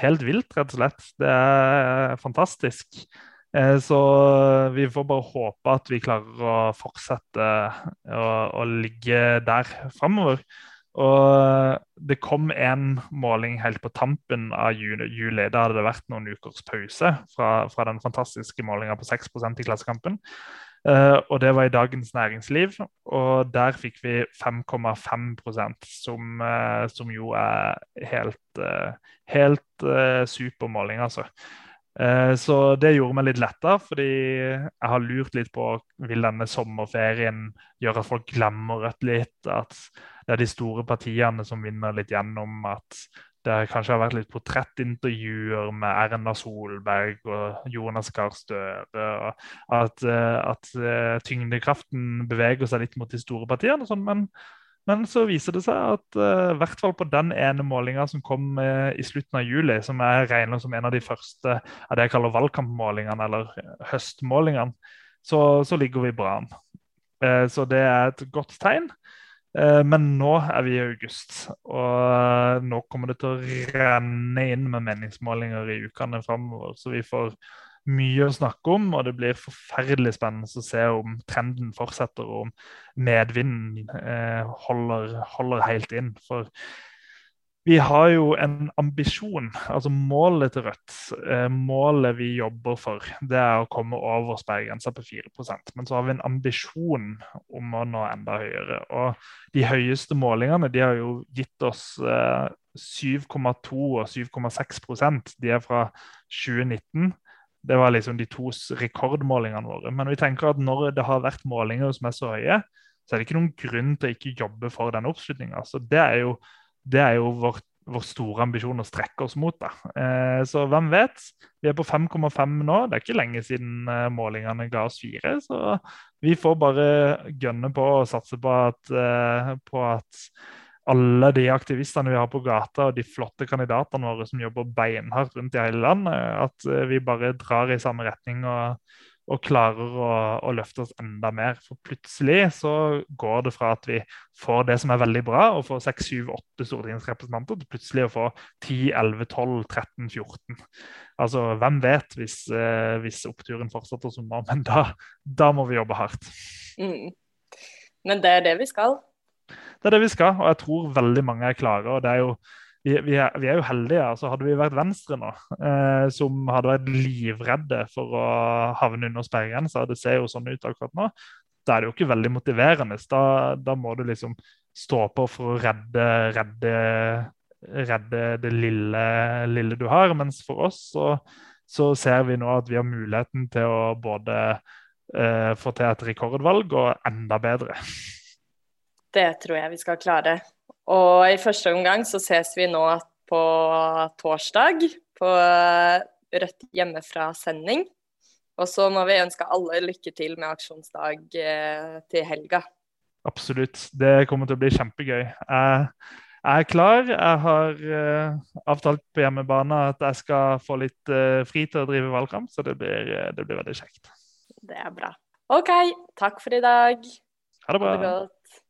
helt, vilt, rett og slett. Det er fantastisk. Eh, så vi får bare håpe at vi klarer å fortsette å, å ligge der framover. Og det kom en måling helt på tampen av juli. Da hadde det vært noen ukers pause fra, fra den fantastiske målinga på 6% i Klassekampen. Uh, og det var i Dagens Næringsliv, og der fikk vi 5,5% som, uh, som jo er helt, uh, helt supermåling, altså. Så det gjorde meg litt letta, fordi jeg har lurt litt på vil denne sommerferien gjøre at folk glemmer Rødt litt. At det er de store partiene som vinner litt gjennom. At det kanskje har vært litt portrettintervjuer med Erna Solberg og Jonas Gahr Støre. At, at tyngdekraften beveger seg litt mot de store partiene. Sånn, men Men så viser det seg at uh, i hvert fall på den ene målinga som kom uh, i slutten av juli, som jeg regner som en av de første av det jeg kaller valgkampmålingene, eller høstmålingene, så, så ligger vi bra an. Så det er et godt tegn. Men nå er vi i august, og nå kommer det til å renne inn med meningsmålinger i ukene framover. Så vi får mye å snakke om, og det blir forferdelig spennende å se om trenden fortsetter, og om medvinden eh, holder, holder, helt inn. For vi har jo en ambisjon, altså målet til Rødt, eh, målet vi jobber for, det er å komme over sperregrensa på 4% Men så har vi en ambisjon om å nå enda høyere. Og de høyeste målingene de har jo gitt oss eh, 7,2 og 7,6% De er fra 2019. Det var liksom de to rekordmålingene våre. Men vi tenker at når det har vært målinger som er så høye, så er det ikke noen grunn til å ikke jobbe for den oppslutninga. Så det er jo, det er jo vår, vår, store ambisjon å strekke oss mot. Eh, så hvem vet? Vi er på 5,5 nå. Det er ikke lenge siden eh, målingene ga oss fire. Så vi får bare gønne på og satse på at, eh, på at alle de aktivistene vi har på gata, og de flotte kandidatene våre som jobber beinhardt rundt i hele landet, at eh, vi bare drar i samme retning og, og klarer å, å, løfte oss enda mer. For plutselig så går det fra at vi får det som er veldig bra, og får 6, 7, 8 stortingsrepresentanter, til plutselig å få 10, 11, 12, 13, 14. Altså, hvem vet hvis, eh, hvis oppturen fortsetter som nå, men da, da må vi jobbe hardt. Mm. Men det er det vi skal det er det vi skal, og jeg tror veldig mange er klare. og det er jo vi, vi, er, vi, er, jo heldige. altså Hadde vi vært Venstre nå, eh, som hadde vært livredde for å havne under sperregrensa, det ser jo sånn ut akkurat nå, da er det jo ikke veldig motiverende. Da, da må du liksom stå på for å redde, redde, redde det lille, lille, du har. Mens for oss så, så, ser vi nå at vi har muligheten til å både eh, få til et rekordvalg og enda bedre. Det tror jeg vi skal klare. Og i første omgang så ses vi nå på torsdag på Rødt hjemmefra-sending. Og så må vi ønske alle lykke til med aksjonsdag eh, til helga. Absolutt. Det kommer til å bli kjempegøy. Jeg, er klar. Jeg har uh, avtalt på hjemmebane at jeg skal få litt fri til å drive valgkamp, så det blir, det blir veldig kjekt. Det er bra. OK, takk for i dag. Ha det bra. Ha det godt.